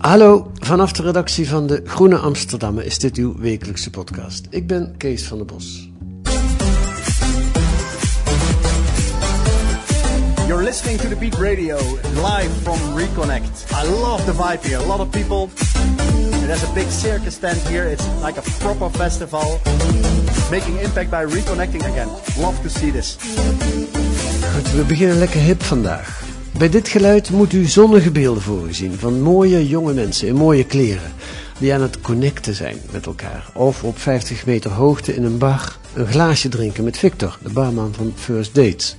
Hallo, vanaf de redactie van de Groene Amsterdammer is dit uw wekelijkse podcast. Ik ben Kees van der Bos. You're listening to the Beat Radio live from Reconnect. I love the vibe here. A lot of people. There's a big circus tent here. It's like a proper festival. Making impact by reconnecting again. Love to see this. Goed, we beginnen lekker hip vandaag. Bij dit geluid moet u zonnige beelden voor u zien van mooie jonge mensen in mooie kleren. Die aan het connecten zijn met elkaar. Of op 50 meter hoogte in een bar een glaasje drinken met Victor, de barman van First Dates.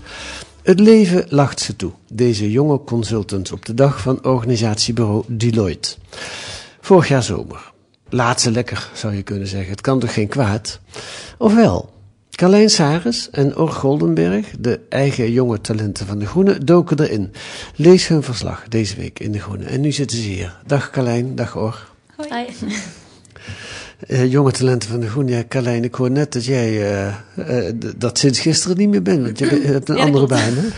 Het leven lacht ze toe, deze jonge consultants op de dag van organisatiebureau Deloitte. Vorig jaar zomer. Laat ze lekker, zou je kunnen zeggen. Het kan toch geen kwaad? Ofwel, Carlijn Saris en Or Goldenberg, de eigen jonge talenten van De Groene, doken erin. Lees hun verslag deze week in De Groene. En nu zitten ze hier. Dag Carlijn, dag Or. Hoi. Eh, jonge talenten van De Groene. Ja, Carlijn, ik hoor net dat jij eh, eh, dat sinds gisteren niet meer bent. Want je hebt een Ja, andere baan, hè?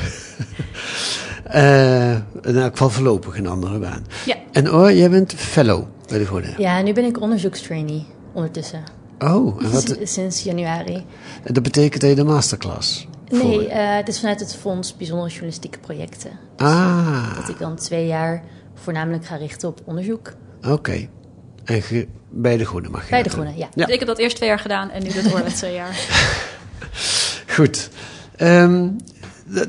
Eh, in elk geval voorlopig een andere baan. Ja. En Or, jij bent fellow bij De Groene. Ja, nu ben ik onderzoekstrainee ondertussen. Oh, en wat, Sinds januari. dat betekent dat je de masterclass Nee, eh, het is vanuit het Fonds Bijzondere Journalistieke Projecten. Ah, Dat ik dan twee jaar voornamelijk ga richten op onderzoek. oké. En ge- bij De Groene mag je Bij De. Groene, ja. Ja. Ik heb dat eerst twee jaar gedaan en nu dat wordt twee jaar. Goed. Ehm,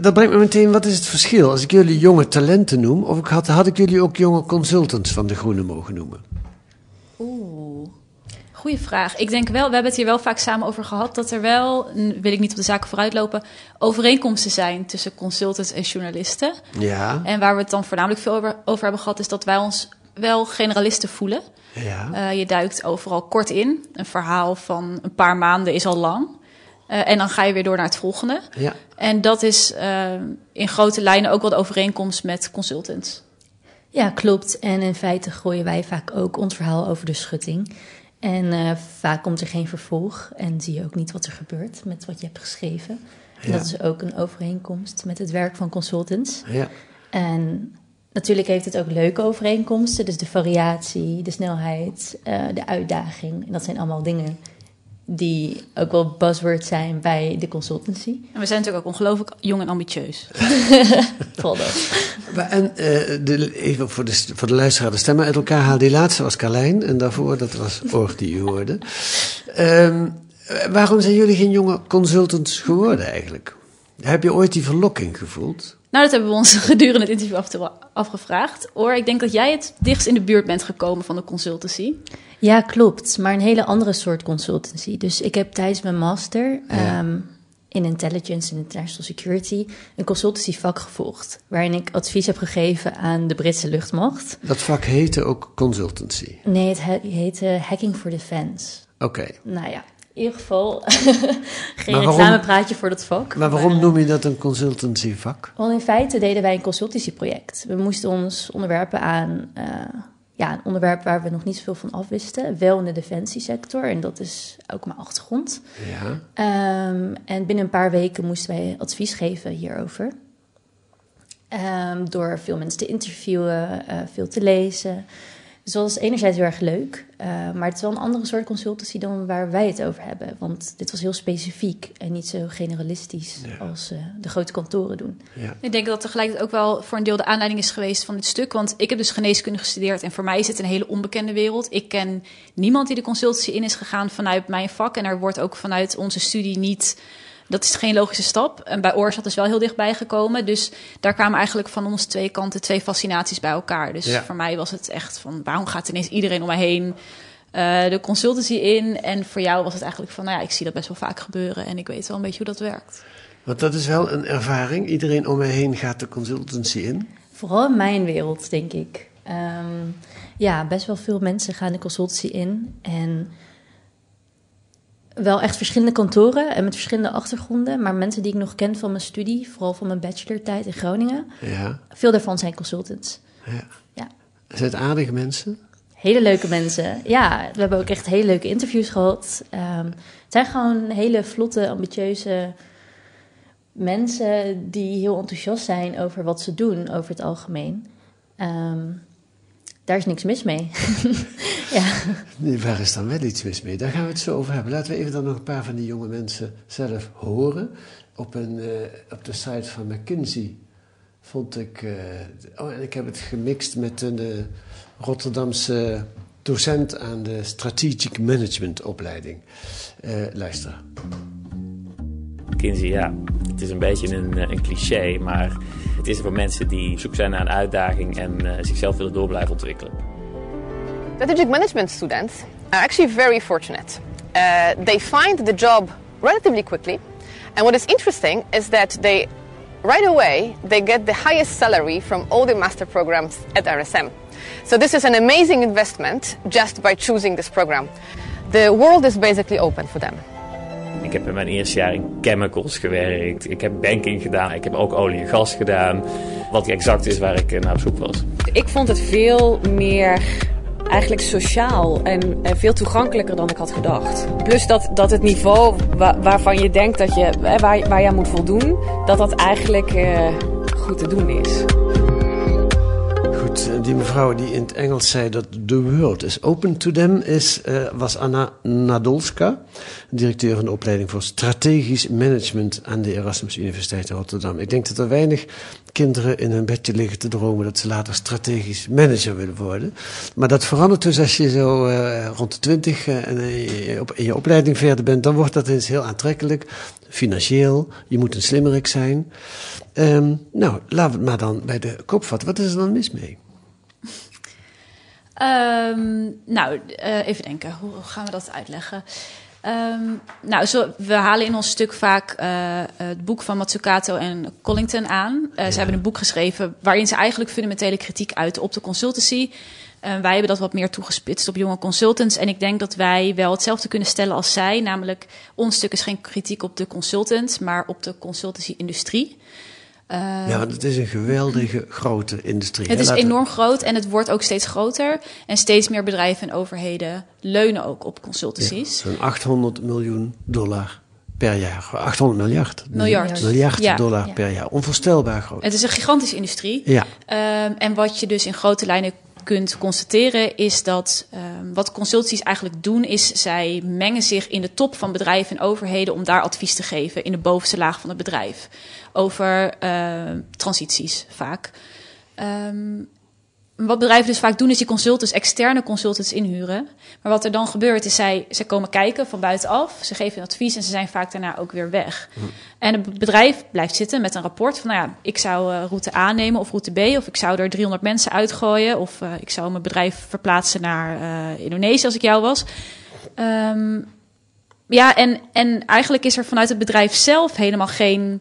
dat brengt me meteen, wat is het verschil? Als ik jullie jonge talenten noem, of ik had, had ik jullie ook jonge consultants van De Groene mogen noemen? Oeh, goeie vraag. Ik denk wel, we hebben het hier wel vaak samen over gehad, dat er wel, wil ik niet op de zaken vooruitlopen, overeenkomsten zijn tussen consultants en journalisten. Ja. En waar we het dan voornamelijk veel over, over hebben gehad, is dat wij ons wel generalisten voelen. Ja. Eh, je duikt overal kort in. Een verhaal van een paar maanden is al lang. Eh, en dan ga je weer door naar het volgende. ja. En dat is eh, in grote lijnen ook wel de overeenkomst met consultants. Ja, klopt. En in feite gooien wij vaak ook ons verhaal over de schutting. En eh, vaak komt er geen vervolg en zie je ook niet wat er gebeurt met wat je hebt geschreven. En Ja. dat is ook een overeenkomst met het werk van consultants. Ja. En natuurlijk heeft het ook leuke overeenkomsten. Dus de variatie, de snelheid, eh, de uitdaging. En dat zijn allemaal dingen die ook wel buzzwords zijn bij de consultancy. En we zijn natuurlijk ook ongelooflijk jong en ambitieus. Vooral dat. En eh, de, even voor de, voor de luisteraar de stemmen uit elkaar halen. Die laatste was Carlijn en daarvoor, dat was Oor die u hoorde. Ehm, eh, waarom zijn jullie geen jonge consultants geworden eigenlijk? Heb je ooit die verlokking gevoeld? Nou, dat hebben we ons gedurende het interview af te- afgevraagd. Oor, ik denk dat jij het dichtst in de buurt bent gekomen van de consultancy. Ja, klopt. Maar een hele andere soort consultancy. Dus ik heb tijdens mijn master ehm, in Intelligence en International Security een consultancyvak gevolgd. Waarin ik advies heb gegeven aan de Britse luchtmacht. Dat vak heette ook consultancy. Nee, het he- heette Hacking for Defense. Oké. Nou ja, in ieder geval geen waarom- reclamepraatje voor dat vak. Maar waarom noem je dat een consultancyvak? Want in feite deden wij een consultancyproject. We moesten ons onderwerpen aan eh, ja, een onderwerp waar we nog niet zoveel van afwisten. Wel in de defensiesector en dat is ook mijn achtergrond. Ja. Ehm, en binnen een paar weken moesten wij advies geven hierover. Ehm, door veel mensen te interviewen, eh, veel te lezen. Dus dat was enerzijds heel erg leuk, uh, maar het is wel een andere soort consultancy dan waar wij het over hebben. Want dit was heel specifiek en niet zo generalistisch ja. als uh, de grote kantoren doen. Ja. Ik denk dat tegelijkertijd ook wel voor een deel de aanleiding is geweest van dit stuk. Want ik heb dus geneeskunde gestudeerd en voor mij is het een hele onbekende wereld. Ik ken niemand die de consultancy in is gegaan vanuit mijn vak. En er wordt ook vanuit onze studie niet dat is geen logische stap. En bij Oorschat is wel heel dichtbij gekomen. Dus daar kwamen eigenlijk van ons twee kanten twee fascinaties bij elkaar. Dus voor mij was het echt van waarom gaat ineens iedereen om mij heen uh, de consultancy in? En voor jou was het eigenlijk van nou ja, ik zie dat best wel vaak gebeuren en ik weet wel een beetje hoe dat werkt. Want dat is wel een ervaring. Iedereen om mij heen gaat de consultancy in. Vooral in mijn wereld, denk ik. Um, ja, best wel veel mensen gaan de consultancy in. En wel echt verschillende kantoren en met verschillende achtergronden. Maar mensen die ik nog ken van mijn studie, vooral van mijn bachelortijd in Groningen. Ja. Veel daarvan zijn consultants. Ja. ja. Zijn het aardige mensen? Hele leuke mensen. Ja, we hebben ook echt hele leuke interviews gehad. Um, het zijn gewoon hele vlotte, ambitieuze mensen die heel enthousiast zijn over wat ze doen over het algemeen. Um, daar is niks mis mee. ja. Nee, waar is dan wel iets mis mee? Daar gaan we het zo over hebben. Laten we even dan nog een paar van die jonge mensen zelf horen. Op, een, uh, op de site van McKinsey vond ik... Uh, oh, en ik heb het gemixt met een uh, Rotterdamse docent aan de Strategic Management opleiding. luister. McKinsey, ja, het is een beetje een, een cliché, maar het is voor mensen die op zoek zijn naar een uitdaging en uh, zichzelf willen door blijven ontwikkelen. Strategic management students are actually very fortunate. Uh, they find the job relatively quickly. And what is interesting is that they right away they get the highest salary from all the master programs at RSM. So this is an amazing investment just by choosing this program. The world is basically open for them. Ik heb in mijn eerste jaar in chemicals gewerkt. Ik heb banking gedaan. Ik heb ook olie en gas gedaan. Wat exact is waar ik naar op zoek was. Ik vond het veel meer eigenlijk sociaal en, veel toegankelijker dan ik had gedacht. Plus dat, dat het niveau waarvan je denkt dat je, waar, waar je aan moet voldoen, dat dat eigenlijk goed te doen is. Goed, die mevrouw die in het Engels zei dat the world is open to them, is, uh, was Anna Nadolska, directeur van de opleiding voor strategisch management aan de Erasmus Universiteit Rotterdam. Ik denk dat er weinig kinderen in hun bedje liggen te dromen dat ze later strategisch manager willen worden. Maar dat verandert dus als je zo uh, rond de twintig uh, en in je opleiding verder bent, dan wordt dat eens heel aantrekkelijk. Financieel, je moet een slimmerik zijn. Um, nou, laten we het maar dan bij de kop vatten. Wat is er dan mis mee? Um, nou, uh, even denken. Hoe gaan we dat uitleggen? Um, nou, zo, we halen in ons stuk vaak uh, het boek van Matsukato en Collington aan. Uh, ja. Ze hebben een boek geschreven waarin ze eigenlijk fundamentele kritiek uiten op de consultancy. wij hebben dat wat meer toegespitst op jonge consultants. En ik denk dat wij wel hetzelfde kunnen stellen als zij. Namelijk, ons stuk is geen kritiek op de consultants, maar op de consultancy-industrie. Uh, ja, want het is een geweldige grote industrie. Het is enorm groot en het wordt ook steeds groter. En steeds meer bedrijven en overheden leunen ook op consultancies. Ja, Zo'n 800 miljoen dollar per jaar. 800 miljard. Miljard. Miljard ja. dollar per jaar. Onvoorstelbaar groot. Het is een gigantische industrie. Ja. Um, en wat je dus in grote lijnen kunt constateren is dat um, wat consultancies eigenlijk doen, is zij mengen zich in de top van bedrijven en overheden om daar advies te geven in de bovenste laag van het bedrijf. Over uh, transities vaak. Um, wat bedrijven dus vaak doen, is die consultants, externe consultants inhuren. Maar wat er dan gebeurt, is zij, ze komen kijken van buitenaf. Ze geven advies en ze zijn vaak daarna ook weer weg. Hm. En het bedrijf blijft zitten met een rapport van, nou ja, ik zou uh, route A nemen of route B. Of ik zou er 300 mensen uitgooien. Of uh, ik zou mijn bedrijf verplaatsen naar uh, Indonesië als ik jou was. Um, ja, en, en eigenlijk is er vanuit het bedrijf zelf helemaal geen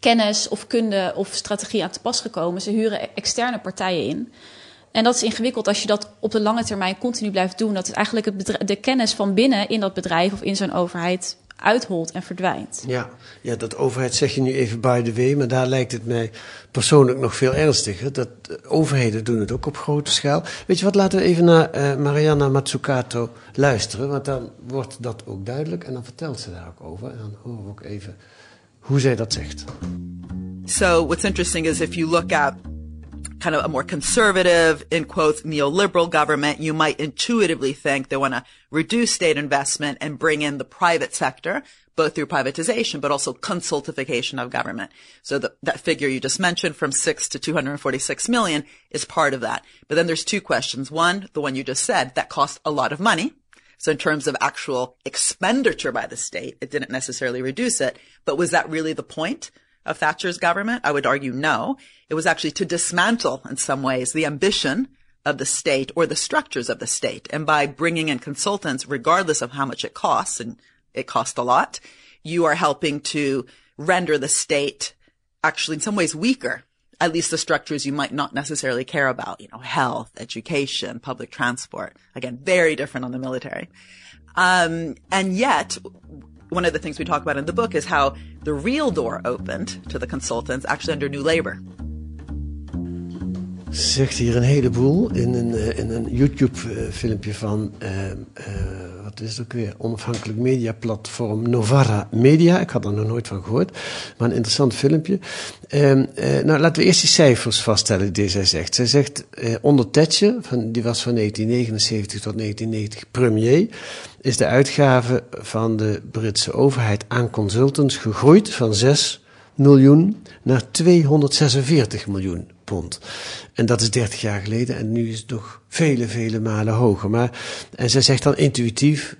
kennis of kunde of strategie aan te pas gekomen. Ze huren externe partijen in. En dat is ingewikkeld als je dat op de lange termijn continu blijft doen. Dat het eigenlijk de kennis van binnen in dat bedrijf of in zo'n overheid uitholt en verdwijnt. Ja, ja, dat overheid zeg je nu even by the way, maar daar lijkt het mij persoonlijk nog veel ernstiger. Dat overheden doen het ook op grote schaal. Weet je wat, laten we even naar uh, Mariana Matsukato luisteren, want dan wordt dat ook duidelijk en dan vertelt ze daar ook over. En dan horen we ook even hoe zij dat zegt. So what's interesting is if you look at kind of a more conservative, in quotes, neoliberal government, you might intuitively think they want to reduce state investment and bring in the private sector, both through privatization, but also consultification of government. So the, that figure you just mentioned from six to 246 million is part of that. But then there's two questions. One, the one you just said, that costs a lot of money. So in terms of actual expenditure by the state, it didn't necessarily reduce it. But was that really the point of Thatcher's government? I would argue no. It was actually to dismantle in some ways the ambition of the state or the structures of the state. And by bringing in consultants, regardless of how much it costs, and it cost a lot, you are helping to render the state actually in some ways weaker at least the structures you might not necessarily care about, you know, health, education, public transport. Again, very different on the military. Um, and yet, one of the things we talk about in the book is how the real door opened to the consultants actually under New Labour. Zegt hier een heleboel in een, eh, in een YouTube-filmpje van uh, wat is het ook weer? Onafhankelijk mediaplatform Novara Media. Ik had er nog nooit van gehoord, maar een interessant filmpje. Uh, nou, laten we eerst die cijfers vaststellen die zij zegt. Zij zegt onder Thatcher, van, die was van 1979 tot 1990 premier, is de uitgave van de Britse overheid aan consultants gegroeid van 6 miljoen naar 246 miljoen pond. En dat is 30 jaar geleden en nu is het nog vele, vele malen hoger. Maar, en zij zegt dan intuïtief,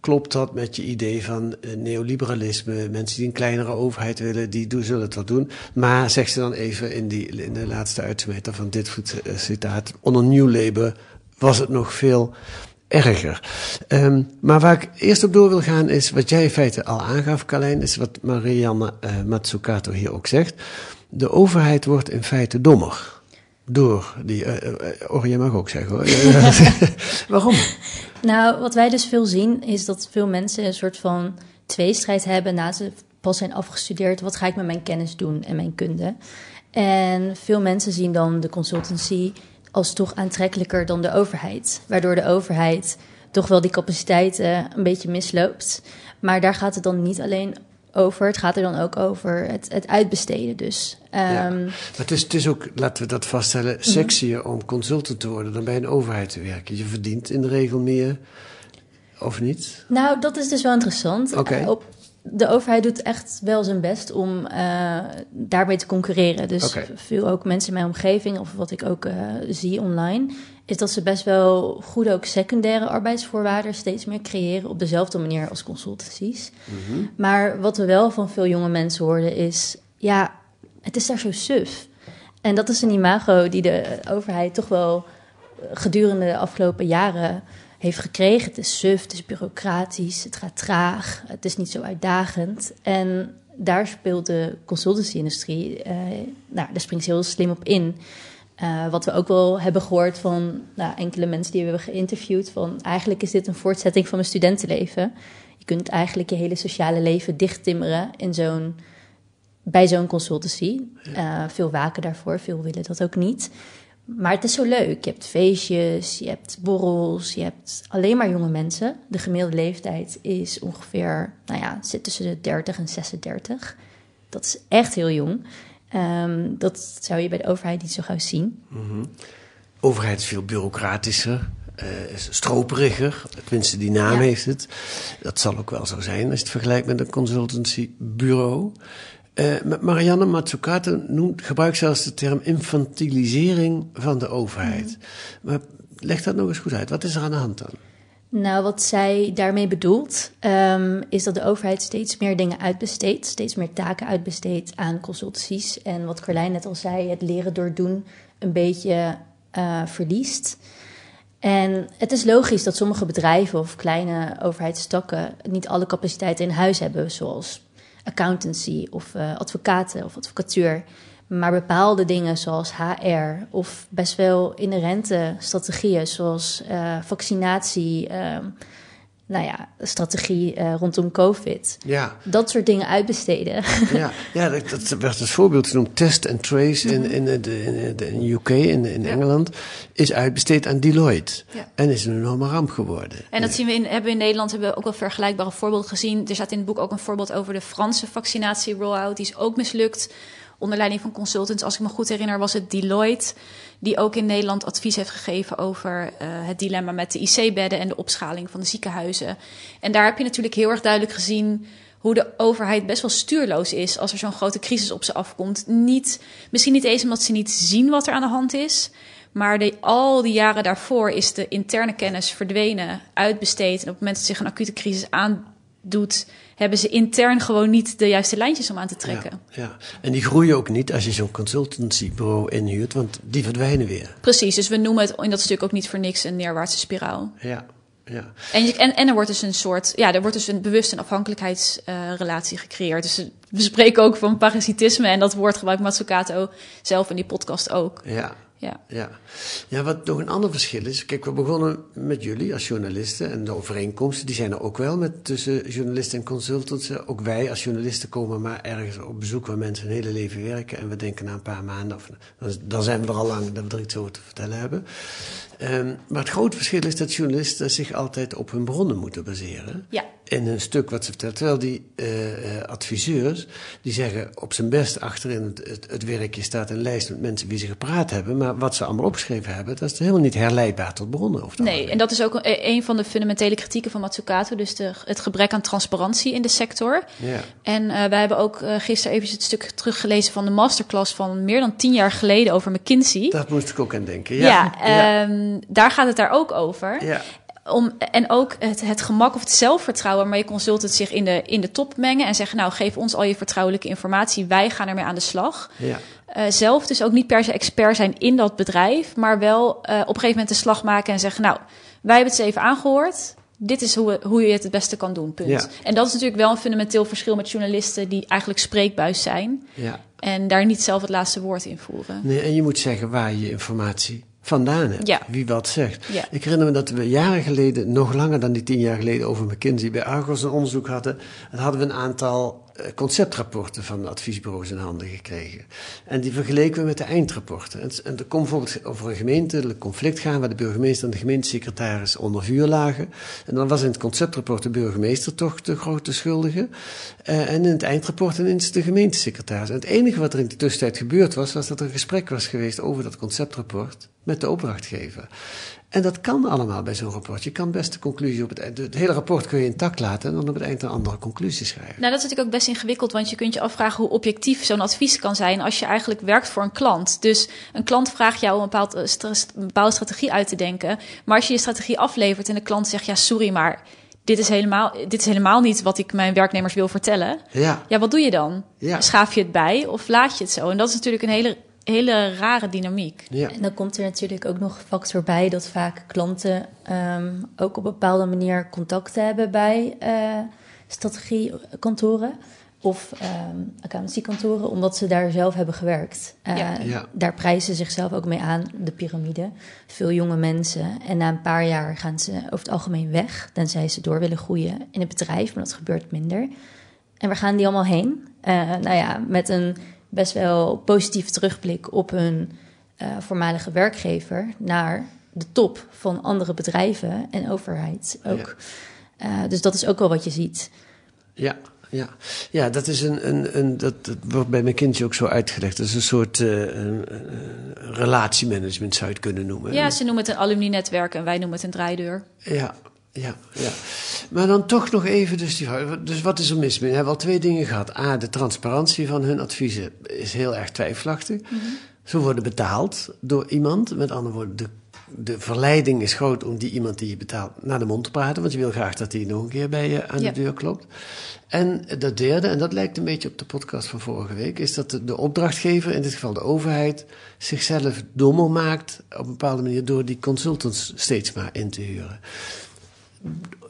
klopt dat met je idee van uh, neoliberalisme? Mensen die een kleinere overheid willen, die doen, zullen het wel doen. Maar, zegt ze dan even in, die, in de laatste uitsmijter van dit uh, citaat, onder New Labour was het nog veel erger. Um, maar waar ik eerst op door wil gaan is wat jij in feite al aangaf, Carlijn, is wat Marianne uh, Matsukato hier ook zegt. De overheid wordt in feite dommer. Door die, uh, uh, oh, jij mag ook zeggen hoor. Waarom? Nou, wat wij dus veel zien is dat veel mensen een soort van tweestrijd hebben na ze pas zijn afgestudeerd. Wat ga ik met mijn kennis doen en mijn kunde? En veel mensen zien dan de consultancy als toch aantrekkelijker dan de overheid. Waardoor de overheid toch wel die capaciteiten een beetje misloopt. Maar daar gaat het dan niet alleen over. Het gaat er dan ook over het, het uitbesteden. Dus, um, ja. Maar het is, het is ook, laten we dat vaststellen, mhm. sexier om consultant te worden dan bij een overheid te werken. Je verdient in de regel meer. Of niet? Nou, dat is dus wel interessant. Okay. Uh, de overheid doet echt wel zijn best om uh, daarmee te concurreren. Dus okay. veel ook mensen in mijn omgeving, of wat ik ook uh, zie online, is dat ze best wel goed ook secundaire arbeidsvoorwaarden steeds meer creëren op dezelfde manier als consultancies. Mm -hmm. Maar wat we wel van veel jonge mensen hoorden is, ja, het is daar zo suf. En dat is een imago die de overheid toch wel gedurende de afgelopen jaren heeft gekregen. Het is suf, het is bureaucratisch, het gaat traag, het is niet zo uitdagend. En daar speelt de consultancy-industrie, uh, nou, daar springt ze heel slim op in. Uh, wat we ook wel hebben gehoord van nou, enkele mensen die we hebben geïnterviewd, van eigenlijk is dit een voortzetting van mijn studentenleven. Je kunt eigenlijk je hele sociale leven dichttimmeren in zo'n, bij zo'n consultancy. Uh, veel waken daarvoor, veel willen dat ook niet. Maar het is zo leuk. Je hebt feestjes, je hebt borrels, je hebt alleen maar jonge mensen. De gemiddelde leeftijd is ongeveer, nou ja, zit tussen de 30 en 36. Dat is echt heel jong. Um, dat zou je bij de overheid niet zo gauw zien. Mm -hmm. Overheid is veel bureaucratischer, uh, stroperiger. Tenminste, die naam ja. heeft het. Dat zal ook wel zo zijn als je het vergelijkt met een consultancybureau. Uh, Marianne Matsukato noemt, gebruikt zelfs de term infantilisering van de overheid. Mm. Maar leg dat nog eens goed uit. Wat is er aan de hand dan? Nou, wat zij daarmee bedoelt, um, is dat de overheid steeds meer dingen uitbesteedt, steeds meer taken uitbesteedt aan consultancies. En wat Carlijn net al zei, het leren door doen een beetje uh, verliest. En het is logisch dat sommige bedrijven of kleine overheidstakken niet alle capaciteiten in huis hebben, zoals accountancy of uh, advocaten of advocatuur. Maar bepaalde dingen zoals HR of best wel inherente strategieën zoals uh, vaccinatie, uh, nou ja, strategie uh, rondom COVID. Ja. Dat soort dingen uitbesteden. Ja, ja dat, dat werd als voorbeeld genoemd. Test and trace in, in, de, in de in UK, in, in ja. Engeland, is uitbesteed aan Deloitte. Ja. En is een enorme ramp geworden. En dat zien we in, hebben we in Nederland hebben we ook wel vergelijkbare voorbeelden gezien. Er staat in het boek ook een voorbeeld over de Franse vaccinatie rollout. Die is ook mislukt onder leiding van consultants. Als ik me goed herinner, was het Deloitte die ook in Nederland advies heeft gegeven over uh, het dilemma met de IC-bedden en de opschaling van de ziekenhuizen. En daar heb je natuurlijk heel erg duidelijk gezien hoe de overheid best wel stuurloos is als er zo'n grote crisis op ze afkomt. Niet, misschien niet eens omdat ze niet zien wat er aan de hand is. Maar de, al die jaren daarvoor is de interne kennis verdwenen, uitbesteed. En op het moment dat zich een acute crisis aandoet, hebben ze intern gewoon niet de juiste lijntjes om aan te trekken. Ja, ja. en die groeien ook niet als je zo'n consultancybureau inhuurt, want die verdwijnen weer. Precies, dus we noemen het in dat stuk ook niet voor niks een neerwaartse spiraal. Ja, ja. En, je, en, en er wordt dus een soort, ja, er wordt dus een bewust een afhankelijkheidsrelatie uh, gecreëerd. Dus we spreken ook van parasitisme en dat woord gebruikt Matsukato zelf in die podcast ook. Ja, ja. Ja. ja, wat nog een ander verschil is. Kijk, we begonnen met jullie als journalisten. En de overeenkomsten, die zijn er ook wel met tussen journalisten en consultants. Ook wij als journalisten komen maar ergens op bezoek waar mensen hun hele leven werken. En we denken na een paar maanden, of, dan zijn we er al lang dat we er iets over te vertellen hebben. Um, maar het grote verschil is dat journalisten zich altijd op hun bronnen moeten baseren. Ja. In een stuk wat ze vertellen. Terwijl die uh, adviseurs, die zeggen op zijn best achterin het, het, het, werkje staat een lijst met mensen wie ze gepraat hebben. Maar wat ze allemaal opgeschreven hebben, dat is helemaal niet herleidbaar tot bronnen. Of nee, en dat is ook een, een, van de fundamentele kritieken van Matsukato. Dus de, het gebrek aan transparantie in de sector. Ja. En uh, wij hebben ook uh, gisteren even het stuk teruggelezen van de masterclass van meer dan tien jaar geleden over McKinsey. Dat moest ik ook aan denken. Ja, ja, ja. Um, daar gaat het daar ook over. Ja. Om, en ook het, het gemak of het zelfvertrouwen maar je consultant zich in de, in de top mengen en zeggen: Nou, geef ons al je vertrouwelijke informatie, wij gaan ermee aan de slag. Ja. Uh, zelf dus ook niet per se expert zijn in dat bedrijf, maar wel uh, op een gegeven moment de slag maken en zeggen: Nou, wij hebben het eens even aangehoord. Dit is hoe, hoe je het het beste kan doen. Punt. Ja. En dat is natuurlijk wel een fundamenteel verschil met journalisten die eigenlijk spreekbuis zijn. Ja. En daar niet zelf het laatste woord in voeren. Nee, en je moet zeggen waar je informatie vandaan hebt. Ja. Wie wat zegt. Ja. Ik herinner me dat we jaren geleden, nog langer dan die tien jaar geleden, over McKinsey bij Argos een onderzoek hadden. En hadden we een aantal uh, conceptrapporten van adviesbureaus in handen gekregen. En die vergeleken we met de eindrapporten. En, er kon bijvoorbeeld over een gemeentelijk conflict gaan waar de burgemeester en de gemeentesecretaris onder vuur lagen. En dan was in het conceptrapport de burgemeester toch de grote schuldige. Uh, en in het eindrapport ineens de gemeentesecretaris. En het enige wat er in de tussentijd gebeurd was, was dat er een gesprek was geweest over dat conceptrapport met de opdrachtgever. En dat kan allemaal bij zo'n rapport. Je kan best de conclusie op het eind. Het hele rapport kun je intact laten en dan op het eind een andere conclusie schrijven. Nou, dat is natuurlijk ook best ingewikkeld, want je kunt je afvragen hoe objectief zo'n advies kan zijn als je eigenlijk werkt voor een klant. Dus een klant vraagt jou een, bepaald, een bepaalde strategie uit te denken. Maar als je je strategie aflevert en de klant zegt: Ja, sorry, maar dit is helemaal, dit is helemaal niet wat ik mijn werknemers wil vertellen. Ja. Ja, wat doe je dan? Ja. Schaaf je het bij of laat je het zo? En dat is natuurlijk een hele hele rare dynamiek. Ja. En dan komt er natuurlijk ook nog een factor bij dat vaak klanten um, ook op een bepaalde manier contacten hebben bij uh, strategiekantoren of um, accountancykantoren, omdat ze daar zelf hebben gewerkt. Uh, ja. Ja. Daar prijzen ze zichzelf ook mee aan, de piramide. Veel jonge mensen. En na een paar jaar gaan ze over het algemeen weg, tenzij ze door willen groeien in het bedrijf, maar dat gebeurt minder. En waar gaan die allemaal heen? Uh, nou ja, met een best wel positieve terugblik op hun uh, voormalige werkgever naar de top van andere bedrijven en overheid ook. Ja. Uh, dus dat is ook wel wat je ziet. Ja, ja. ja dat is een, een, een dat, dat wordt bij McKinsey ook zo uitgelegd. Dat is een soort uh, een, een relatiemanagement zou je het kunnen noemen. Ja, ze noemen het een alumni-netwerk en wij noemen het een draaideur. Ja, ja, ja. Maar dan toch nog even, dus, die, dus wat is er mis mee? We hebben al twee dingen gehad. A, de transparantie van hun adviezen is heel erg twijfelachtig. Mm -hmm. Ze worden betaald door iemand. Met andere woorden, de, de verleiding is groot om die iemand die je betaalt naar de mond te praten. Want je wil graag dat hij nog een keer bij je aan Ja. de deur klopt. En dat derde, en dat lijkt een beetje op de podcast van vorige week, is dat de, de opdrachtgever, in dit geval de overheid, zichzelf dommer maakt op een bepaalde manier door die consultants steeds maar in te huren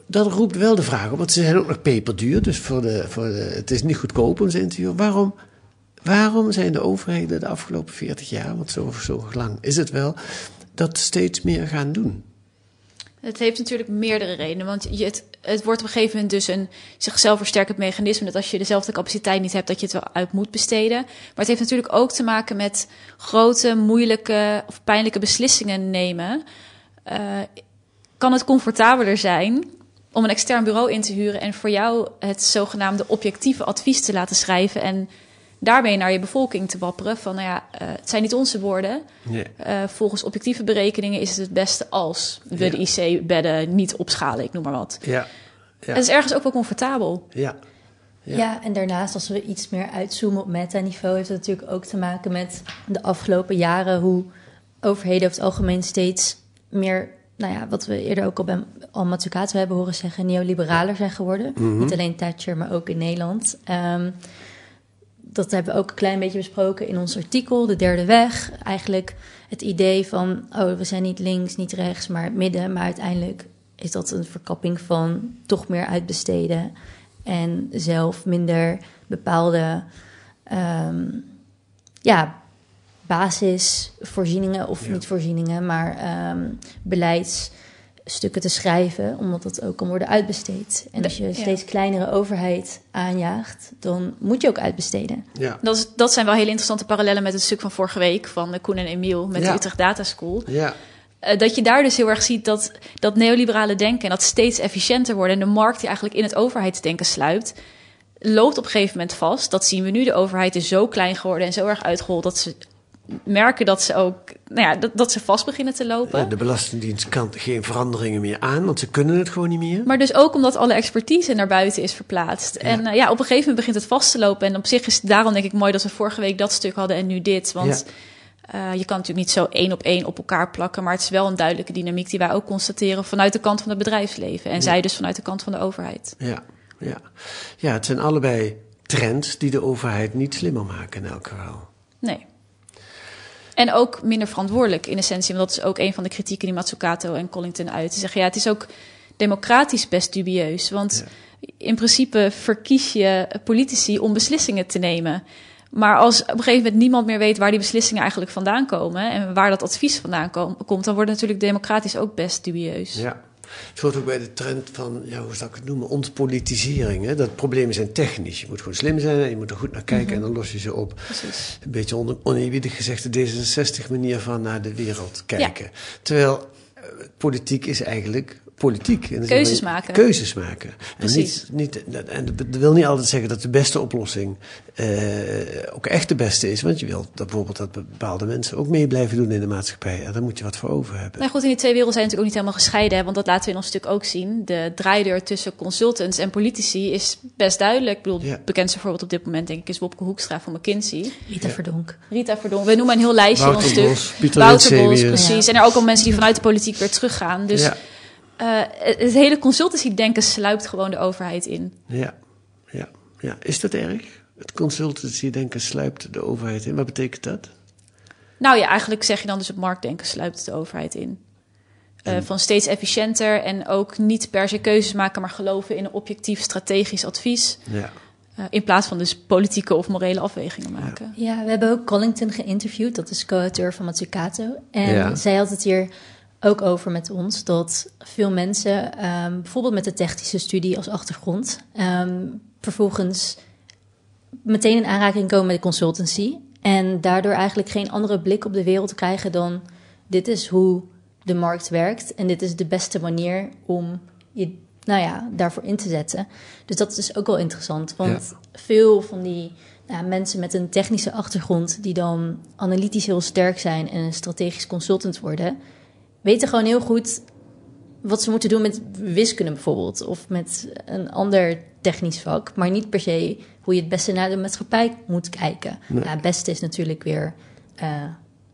dat roept wel de vraag op, want ze zijn ook nog peperduur, dus voor de, voor het is niet goedkoop om ze te huren. Waarom, waarom zijn de overheden de afgelopen 40 jaar, want zo, lang is het wel, dat steeds meer gaan doen? Het heeft natuurlijk meerdere redenen. Want je, het, wordt op een gegeven moment dus een zichzelf versterkend mechanisme. Dat als je dezelfde capaciteit niet hebt, dat je het wel uit moet besteden. Maar het heeft natuurlijk ook te maken met grote, moeilijke of pijnlijke beslissingen nemen. Uh, kan het comfortabeler zijn om een extern bureau in te huren en voor jou het zogenaamde objectieve advies te laten schrijven en daarmee naar je bevolking te wapperen. Van nou ja, uh, het zijn niet onze woorden. Uh, volgens objectieve berekeningen is het het beste als we Ja. de IC-bedden niet opschalen, ik noem maar wat. Ja. Ja. Het is ergens ook wel comfortabel. Ja. Ja. en daarnaast, als we iets meer uitzoomen op meta-niveau, heeft het natuurlijk ook te maken met de afgelopen jaren hoe overheden over het algemeen steeds meer, nou ja, wat we eerder ook al bij al Matsukato hebben horen zeggen, neoliberaler zijn geworden. Mhm. Niet alleen Thatcher, maar ook in Nederland. Ehm, dat hebben we ook een klein beetje besproken in ons artikel, De Derde Weg. Eigenlijk het idee van, oh, we zijn niet links, niet rechts, maar midden. Maar uiteindelijk is dat een verkapping van toch meer uitbesteden. En zelf minder bepaalde ehm, ja, basisvoorzieningen, of niet voorzieningen, maar ehm, beleidsstukken te schrijven, omdat dat ook kan worden uitbesteed. En als je een steeds kleinere overheid aanjaagt, dan moet je ook uitbesteden. Ja. Dat, is, dat zijn wel hele interessante parallellen met het stuk van vorige week van eh, Koen en Emiel met Ja. de Utrecht Data School. Ja. Eh, dat je daar dus heel erg ziet dat, dat neoliberale denken en dat steeds efficiënter worden en de markt die eigenlijk in het overheidsdenken sluipt, loopt op een gegeven moment vast. Dat zien we nu. De overheid is zo klein geworden en zo erg uitgehold dat ze merken dat ze ook, nou ja, dat, dat ze vast beginnen te lopen. De Belastingdienst kan geen veranderingen meer aan, want ze kunnen het gewoon niet meer. Maar dus ook omdat alle expertise naar buiten is verplaatst. En eh, ja, op een gegeven moment begint het vast te lopen. En op zich is het daarom denk ik mooi dat we vorige week dat stuk hadden en nu dit. Want eh, je kan natuurlijk niet zo één op één op elkaar plakken. Maar het is wel een duidelijke dynamiek die wij ook constateren vanuit de kant van het bedrijfsleven. En Ja. zij dus vanuit de kant van de overheid. Ja, ja. ja, het zijn allebei trends die de overheid niet slimmer maken in elk geval. Nee. En ook minder verantwoordelijk in essentie. Want dat is ook een van de kritieken die Matsukato en Collington uit. Ze zeggen ja, het is ook democratisch best dubieus. Want in principe verkies je politici om beslissingen te nemen. Maar als op een gegeven moment niemand meer weet waar die beslissingen eigenlijk vandaan komen en waar dat advies vandaan kom- komt, dan wordt het natuurlijk democratisch ook best dubieus. Ja. Het hoort ook bij de trend van, ja, hoe zou ik het noemen, ontpolitisering. Hè? Dat problemen zijn technisch. Je moet gewoon slim zijn en je moet er goed naar kijken en dan los je ze op. Precies. Een beetje on- oneerbiedig gezegd de D66-manier van naar de wereld kijken. Terwijl eh, politiek is eigenlijk politiek. En Keuzes maken. Keuzes maken. En, Precies. niet, niet, en dat wil niet altijd zeggen dat de beste oplossing eh, ook echt de beste is. Want je wil dat bijvoorbeeld dat bepaalde mensen ook mee blijven doen in de maatschappij. En daar moet je wat voor over hebben. Nou goed, in die twee werelden zijn natuurlijk ook niet helemaal gescheiden. Hè, want dat laten we in ons stuk ook zien. De draaideur tussen consultants en politici is best duidelijk. Ik bedoel, Ja. het bekendste voorbeeld op dit moment denk ik is Wopke Hoekstra van McKinsey. Rita Verdonk. Rita Verdonk. We noemen een heel lijstje Wouter in ons Bos, stuk. Pieter Wouter Bos, precies. Ja. En er ook al mensen die vanuit de politiek weer teruggaan. Dus Eh, het hele consultancy-denken sluipt gewoon de overheid in. Ja, ja, ja. Is dat erg? Het consultancy-denken sluipt de overheid in. Wat betekent dat? Nou ja, eigenlijk zeg je dan dus het marktdenken sluipt de overheid in. Eh, van steeds efficiënter en ook niet per se keuzes maken, maar geloven in een objectief strategisch advies. Ja. Eh, in plaats van dus politieke of morele afwegingen maken. Ja, we hebben ook Collington geïnterviewd. Dat is co-auteur van Matsukato. En Ja. zij had het hier ook over met ons... dat veel mensen, ehm, bijvoorbeeld met de technische studie als achtergrond... ehm, vervolgens meteen in aanraking komen met de consultancy... en daardoor eigenlijk geen andere blik op de wereld krijgen dan... dit is hoe de markt werkt en dit is de beste manier om je nou ja, daarvoor in te zetten. Dus dat is ook wel interessant, want veel van die nou, mensen met een technische achtergrond die dan analytisch heel sterk zijn en een strategisch consultant worden, weten gewoon heel goed wat ze moeten doen met wiskunde bijvoorbeeld of met een ander technisch vak, maar niet per se hoe je het beste naar de maatschappij moet kijken. Nee. Ja, het beste is natuurlijk weer eh,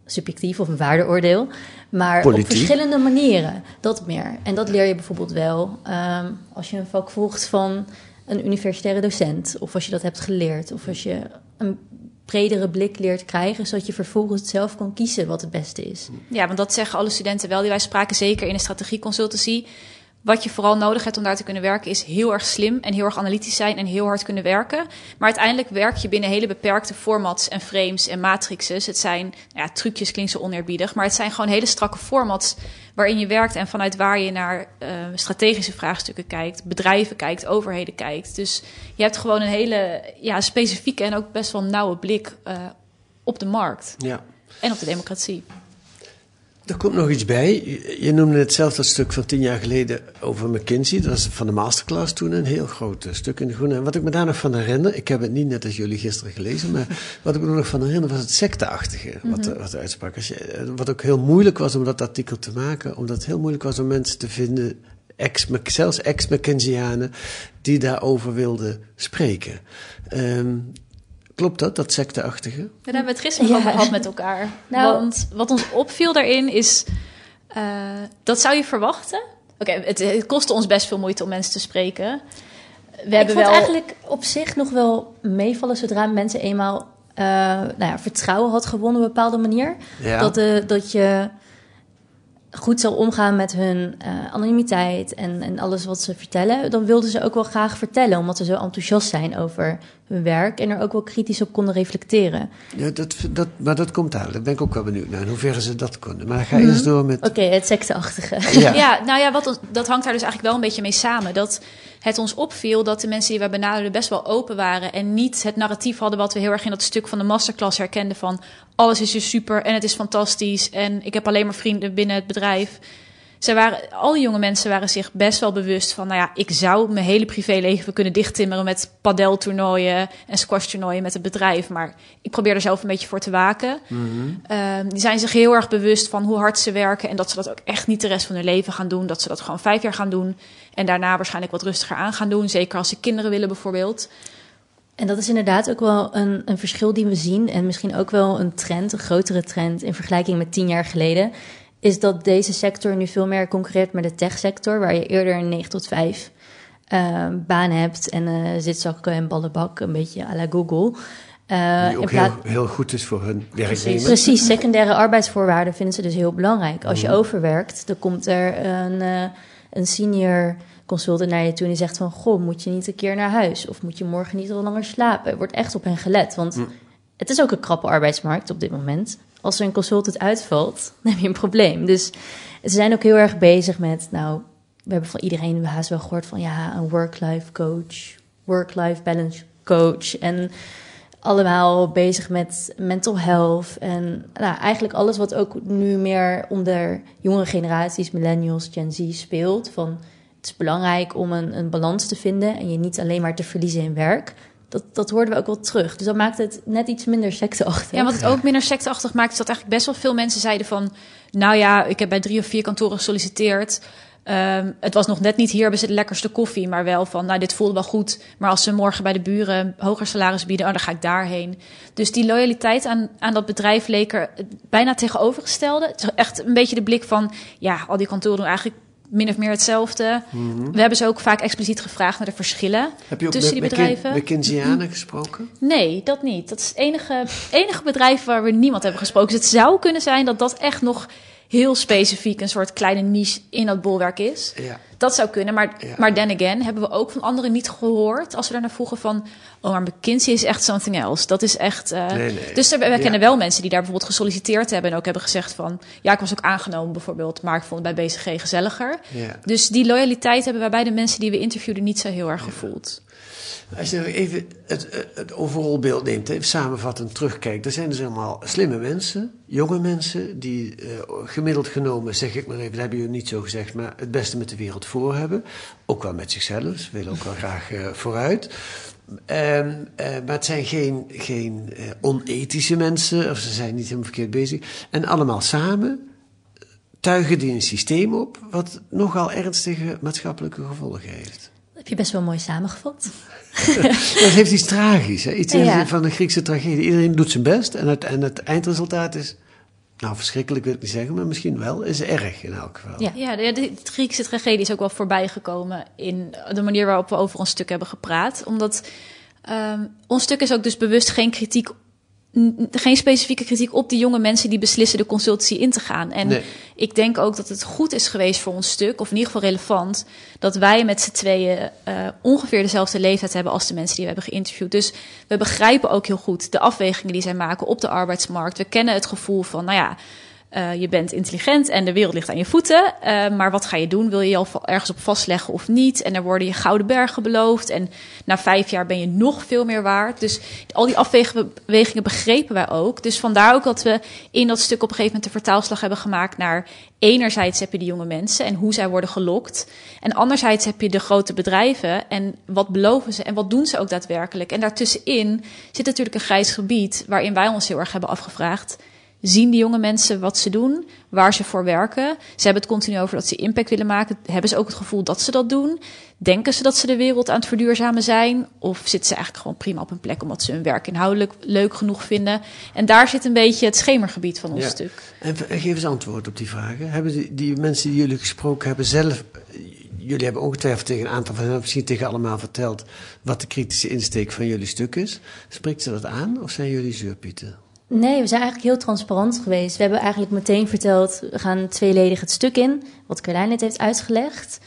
subjectief of een waardeoordeel, maar Politiek. op verschillende manieren, dat meer. En dat leer je bijvoorbeeld wel ehm, als je een vak volgt van een universitaire docent, of als je dat hebt geleerd, of als je een bredere blik leert krijgen, zodat je vervolgens zelf kan kiezen wat het beste is. Ja, want dat zeggen alle studenten wel die wij spraken, zeker in de strategieconsultancy. Wat je vooral nodig hebt om daar te kunnen werken, is heel erg slim en heel erg analytisch zijn en heel hard kunnen werken. Maar uiteindelijk werk je binnen hele beperkte formats en frames en matrixes. Het zijn, ja, trucjes klinkt zo oneerbiedig, maar het zijn gewoon hele strakke formats waarin je werkt en vanuit waar je naar eh, strategische vraagstukken kijkt, bedrijven kijkt, overheden kijkt. Dus je hebt gewoon een hele ja, specifieke en ook best wel nauwe blik eh, op de markt Ja. en op de democratie. Er komt nog iets bij. Je noemde het zelf dat stuk van tien jaar geleden over McKinsey. Dat was van de masterclass toen een heel groot eh, stuk in de Groene. En wat ik me daar nog van herinner, ik heb het niet net als jullie gisteren gelezen, maar wat ik me nog van herinner was het secteachtige wat, mm wat uitsprak. Eh, wat ook heel moeilijk was om dat artikel te maken, omdat het heel moeilijk was om mensen te vinden, ex, zelfs ex-McKinseyanen, die daarover wilden spreken. Um, Klopt dat, dat secteachtige? Daar hebben we het gisteren ja. over gehad met elkaar. Nou, Want wat ons opviel daarin is... Uh, dat zou je verwachten. Oké, het, het kostte ons best veel moeite om mensen te spreken. We ik hebben vond wel... eigenlijk op zich nog wel meevallen... zodra mensen eenmaal uh, nou ja, vertrouwen had gewonnen op een bepaalde manier. Ja. Dat, uh, dat je goed zal omgaan met hun uh, anonimiteit en, en alles wat ze vertellen, dan wilden ze ook wel graag vertellen, omdat ze zo enthousiast zijn over hun werk en er ook wel kritisch op konden reflecteren. Ja, dat, dat, maar dat komt daar. Daar ben ik ook wel benieuwd naar, in hoeverre ze dat konden. Maar ga mm eerst door met... Oké, het secteachtige. Ja. ja, nou ja, wat, dat hangt daar dus eigenlijk wel een beetje mee samen. Dat het ons opviel dat de mensen die we benaderden best wel open waren en niet het narratief hadden wat we heel erg in dat stuk van de masterclass herkenden van alles is dus super en het is fantastisch en ik heb alleen maar vrienden binnen het bedrijf. Ze waren, al die jonge mensen waren zich best wel bewust van, nou ja, ik zou mijn hele privéleven kunnen dichttimmeren met padeltoernooien en squashtoernooien met het bedrijf, maar ik probeer er zelf een beetje voor te waken. Mm die zijn zich heel erg bewust van hoe hard ze werken en dat ze dat ook echt niet de rest van hun leven gaan doen, dat ze dat gewoon vijf jaar gaan doen en daarna waarschijnlijk wat rustiger aan gaan doen, zeker als ze kinderen willen bijvoorbeeld. En dat is inderdaad ook wel een, een verschil die we zien. En misschien ook wel een trend, een grotere trend in vergelijking met tien jaar geleden. Is dat deze sector nu veel meer concurreert met de techsector, waar je eerder een 9 tot 5 uh, eh, baan hebt en uh, zitzakken en ballenbak, een beetje à la Google. Uh, die ook heel, heel, goed is voor hun werknemers. Precies, secundaire arbeidsvoorwaarden vinden ze dus heel belangrijk. Als je mhm. overwerkt, dan komt er een, een senior consultant naar je toe en die zegt van... goh, moet je niet een keer naar huis? Of moet je morgen niet al langer slapen? Er wordt echt op hen gelet, want hm. het is ook een krappe arbeidsmarkt op dit moment. Als er een consultant uitvalt, dan heb je een probleem. Dus ze zijn ook heel erg bezig met... nou, we hebben van iedereen haast wel gehoord van... ja, een work-life coach, work-life balance coach... en allemaal bezig met mental health en nou, eigenlijk alles wat ook nu meer onder jongere generaties, millennials, Gen Z speelt. Van het is belangrijk om een, een balans te vinden en je niet alleen maar te verliezen in werk. Dat, dat hoorden we ook wel terug. Dus dat maakt het net iets minder secteachtig. Ja, wat het ook minder secteachtig maakt, is dat eigenlijk best wel veel mensen zeiden van... nou ja, ik heb bij drie of vier kantoren gesolliciteerd... Um, het was nog net niet hier hebben ze de lekkerste koffie, maar wel van, nou, dit voelde wel goed. Maar als ze morgen bij de buren hoger salaris bieden, oh, dan ga ik daarheen. Dus die loyaliteit aan, aan dat bedrijf leek er bijna tegenovergestelde. Het is echt een beetje de blik van, ja, al die kantoren doen eigenlijk min of meer hetzelfde. Mhm. We hebben ze ook vaak expliciet gevraagd naar de verschillen Heb je ook tussen met, die bedrijven. Heb je gesproken? Nee, dat niet. Dat is het enige, enige bedrijf waar we niemand hebben gesproken. Dus het zou kunnen zijn dat dat echt nog heel specifiek een soort kleine niche in dat bolwerk is. Ja. Dat zou kunnen, maar, maar then again hebben we ook van anderen niet gehoord als we daar naar vroegen van, oh maar McKinsey is echt something else. Dat is echt. Uh, nee, nee. Dus er, we kennen wel mensen die daar bijvoorbeeld gesolliciteerd hebben en ook hebben gezegd van, ja ik was ook aangenomen bijvoorbeeld, maar ik vond het bij BCG gezelliger. Dus die loyaliteit hebben wij bij de mensen die we interviewden niet zo heel erg gevoeld. Als je even het, het overal beeld neemt, even samenvattend terugkijkt, dan zijn dus allemaal slimme mensen, jonge mensen, die uh, gemiddeld genomen, zeg ik maar even, dat hebben jullie niet zo gezegd, maar het beste met de wereld voor hebben. Ook wel met zichzelf, ze willen ook wel graag uh, vooruit. Uh, maar het zijn geen, geen onethische mensen, of ze zijn niet helemaal verkeerd bezig. En allemaal samen tuigen die een systeem op wat nogal ernstige maatschappelijke gevolgen heeft. Je best wel mooi samengevat. dat heeft iets tragisch, hè? iets van een Griekse tragedie. Iedereen doet zijn best en het, en het eindresultaat is, nou verschrikkelijk wil ik niet zeggen, maar misschien wel, is erg in elk geval. Ja, ja de, de Griekse tragedie is ook wel voorbijgekomen in de manier waarop we over ons stuk hebben gepraat. Omdat um, ons stuk is ook dus bewust geen kritiek geen specifieke kritiek op die jonge mensen die beslissen de consultancy in te gaan. En ik denk ook dat het goed is geweest voor ons stuk, of in ieder geval relevant, dat wij met z'n tweeën uh, ongeveer dezelfde leeftijd hebben als de mensen die we hebben geïnterviewd. Dus we begrijpen ook heel goed de afwegingen die zij maken op de arbeidsmarkt. We kennen het gevoel van, nou ja, uh, je bent intelligent en de wereld ligt aan je voeten. Uh, maar wat ga je doen? Wil je je al ergens op vastleggen of niet? En er worden je gouden bergen beloofd. En na vijf jaar ben je nog veel meer waard. Dus al die afwegingen begrepen wij ook. Dus vandaar ook dat we in dat stuk op een gegeven moment de vertaalslag hebben gemaakt naar enerzijds heb je de jonge mensen en hoe zij worden gelokt. En anderzijds heb je de grote bedrijven en wat beloven ze en wat doen ze ook daadwerkelijk. En daartussenin zit natuurlijk een grijs gebied waarin wij ons heel erg hebben afgevraagd Zien die jonge mensen wat ze doen, waar ze voor werken? Ze hebben het continu over dat ze impact willen maken. Hebben ze ook het gevoel dat ze dat doen? Denken ze dat ze de wereld aan het verduurzamen zijn? Of zitten ze eigenlijk gewoon prima op hun plek omdat ze hun werk inhoudelijk leuk genoeg vinden? En daar zit een beetje het schemergebied van ons stuk. En geef eens antwoord op die vragen. Hebben die, die mensen die jullie gesproken hebben zelf jullie hebben ongetwijfeld tegen een aantal van hen, misschien tegen allemaal verteld, wat de kritische insteek van jullie stuk is. Spreekt ze dat aan of zijn jullie zeurpieten? Nee, we zijn eigenlijk heel transparant geweest. We hebben eigenlijk meteen verteld, we gaan tweeledig het stuk in, wat Carlijn net heeft uitgelegd.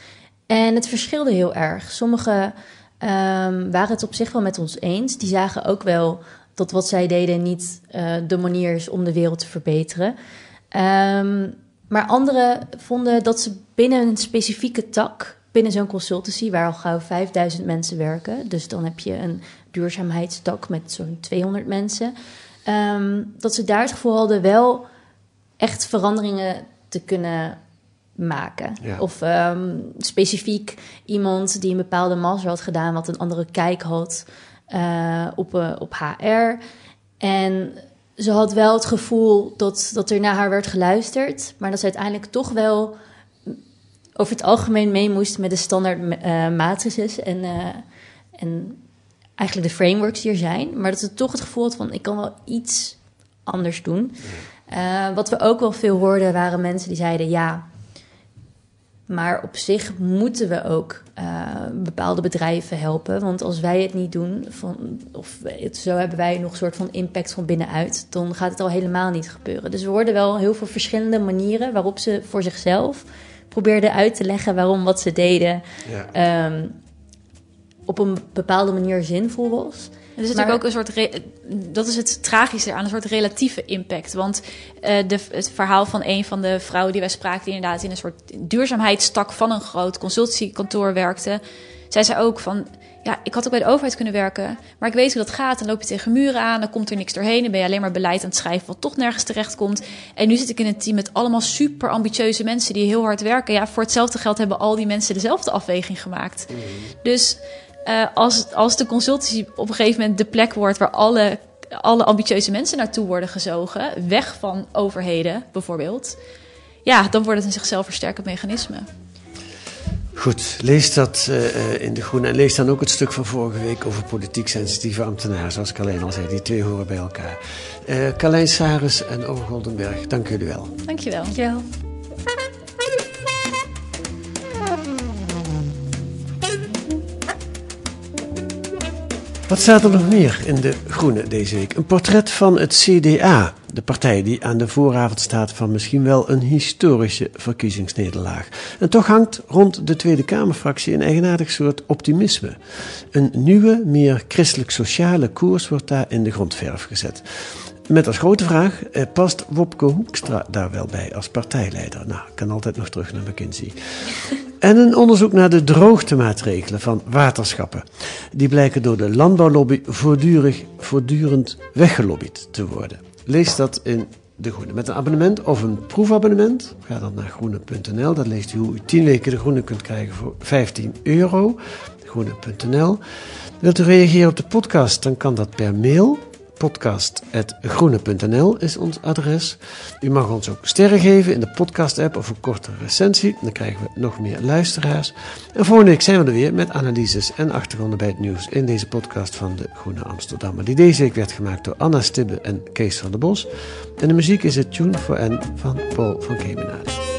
En het verschilde heel erg. Sommigen um, waren het op zich wel met ons eens. Die zagen ook wel dat wat zij deden niet uh, de manier is om de wereld te verbeteren. Um, maar anderen vonden dat ze binnen een specifieke tak, binnen zo'n consultancy, waar al gauw 5000 mensen werken, dus dan heb je een duurzaamheidstak met zo'n 200 mensen Um, dat ze daar het gevoel hadden wel echt veranderingen te kunnen maken. Of um, specifiek iemand die een bepaalde master had gedaan, wat een andere kijk had uh, op, uh, op HR. En ze had wel het gevoel dat, dat er naar haar werd geluisterd, maar dat ze uiteindelijk toch wel over het algemeen mee moest met de standaard uh, matrices en, en eigenlijk de frameworks die er zijn, maar dat ze toch het gevoel had van ik kan wel iets anders doen. Uh, wat we ook wel veel hoorden waren mensen die zeiden ja, maar op zich moeten we ook uh, bepaalde bedrijven helpen. Want als wij het niet doen, van, of het, zo hebben wij nog een soort van impact van binnenuit, dan gaat het al helemaal niet gebeuren. Dus we hoorden wel heel veel verschillende manieren waarop ze voor zichzelf probeerden uit te leggen waarom wat ze deden. Ja. Um, op een bepaalde manier zinvol was. Er is natuurlijk ook een soort. dat is het tragische aan een soort relatieve impact. Want uh, de, het verhaal van een van de vrouwen die wij spraken, die inderdaad in een soort duurzaamheidstak van een groot consultiekantoor werkte, zei ze ook van. Ja, ik had ook bij de overheid kunnen werken, maar ik weet hoe dat gaat. Dan loop je tegen muren aan, dan komt er niks doorheen. Dan ben je alleen maar beleid aan het schrijven wat toch nergens terecht komt. En nu zit ik in een team met allemaal super ambitieuze mensen die heel hard werken. Ja, voor hetzelfde geld hebben al die mensen dezelfde afweging gemaakt. Mm. Dus uh, als, als de consultancy op een gegeven moment de plek wordt waar alle, alle ambitieuze mensen naartoe worden gezogen, weg van overheden bijvoorbeeld, ja, dan wordt het een zichzelf versterkend mechanisme. Goed, lees dat uh, in De Groene. En lees dan ook het stuk van vorige week over politiek sensitieve ambtenaren. Zoals Carlijn al zei, die twee horen bij elkaar. Uh, Carlijn Saris en Ove Goldenberg, dank jullie wel. Dank je wel. Wat staat er nog meer in De Groene deze week? Een portret van het CDA, de partij die aan de vooravond staat van misschien wel een historische verkiezingsnederlaag. En toch hangt rond de Tweede Kamerfractie een eigenaardig soort optimisme. Een nieuwe, meer christelijk-sociale koers wordt daar in de grondverf gezet. Met als grote vraag, eh, past Wopke Hoekstra daar wel bij als partijleider? Nou, ik kan altijd nog terug naar McKinsey. En een onderzoek naar de droogtemaatregelen van waterschappen. Die blijken door de landbouwlobby voortdurend, voortdurend weggelobbyd te worden. Lees dat in De Groene. Met een abonnement of een proefabonnement. Ga dan naar groene.nl. Daar leest u hoe u 10 weken De Groene kunt krijgen voor 15 euro. Groene.nl. Wilt u reageren op de podcast, dan kan dat per mail podcast.groene.nl is ons adres. U mag ons ook sterren geven in de podcast-app of een korte recensie. Dan krijgen we nog meer luisteraars. En volgende week zijn we er weer met analyses en achtergronden bij het nieuws in deze podcast van de Groene Amsterdammer. Die deze week werd gemaakt door Anna Stibbe en Kees van der Bos. En de muziek is het Tune for N van Paul van Kemenaar.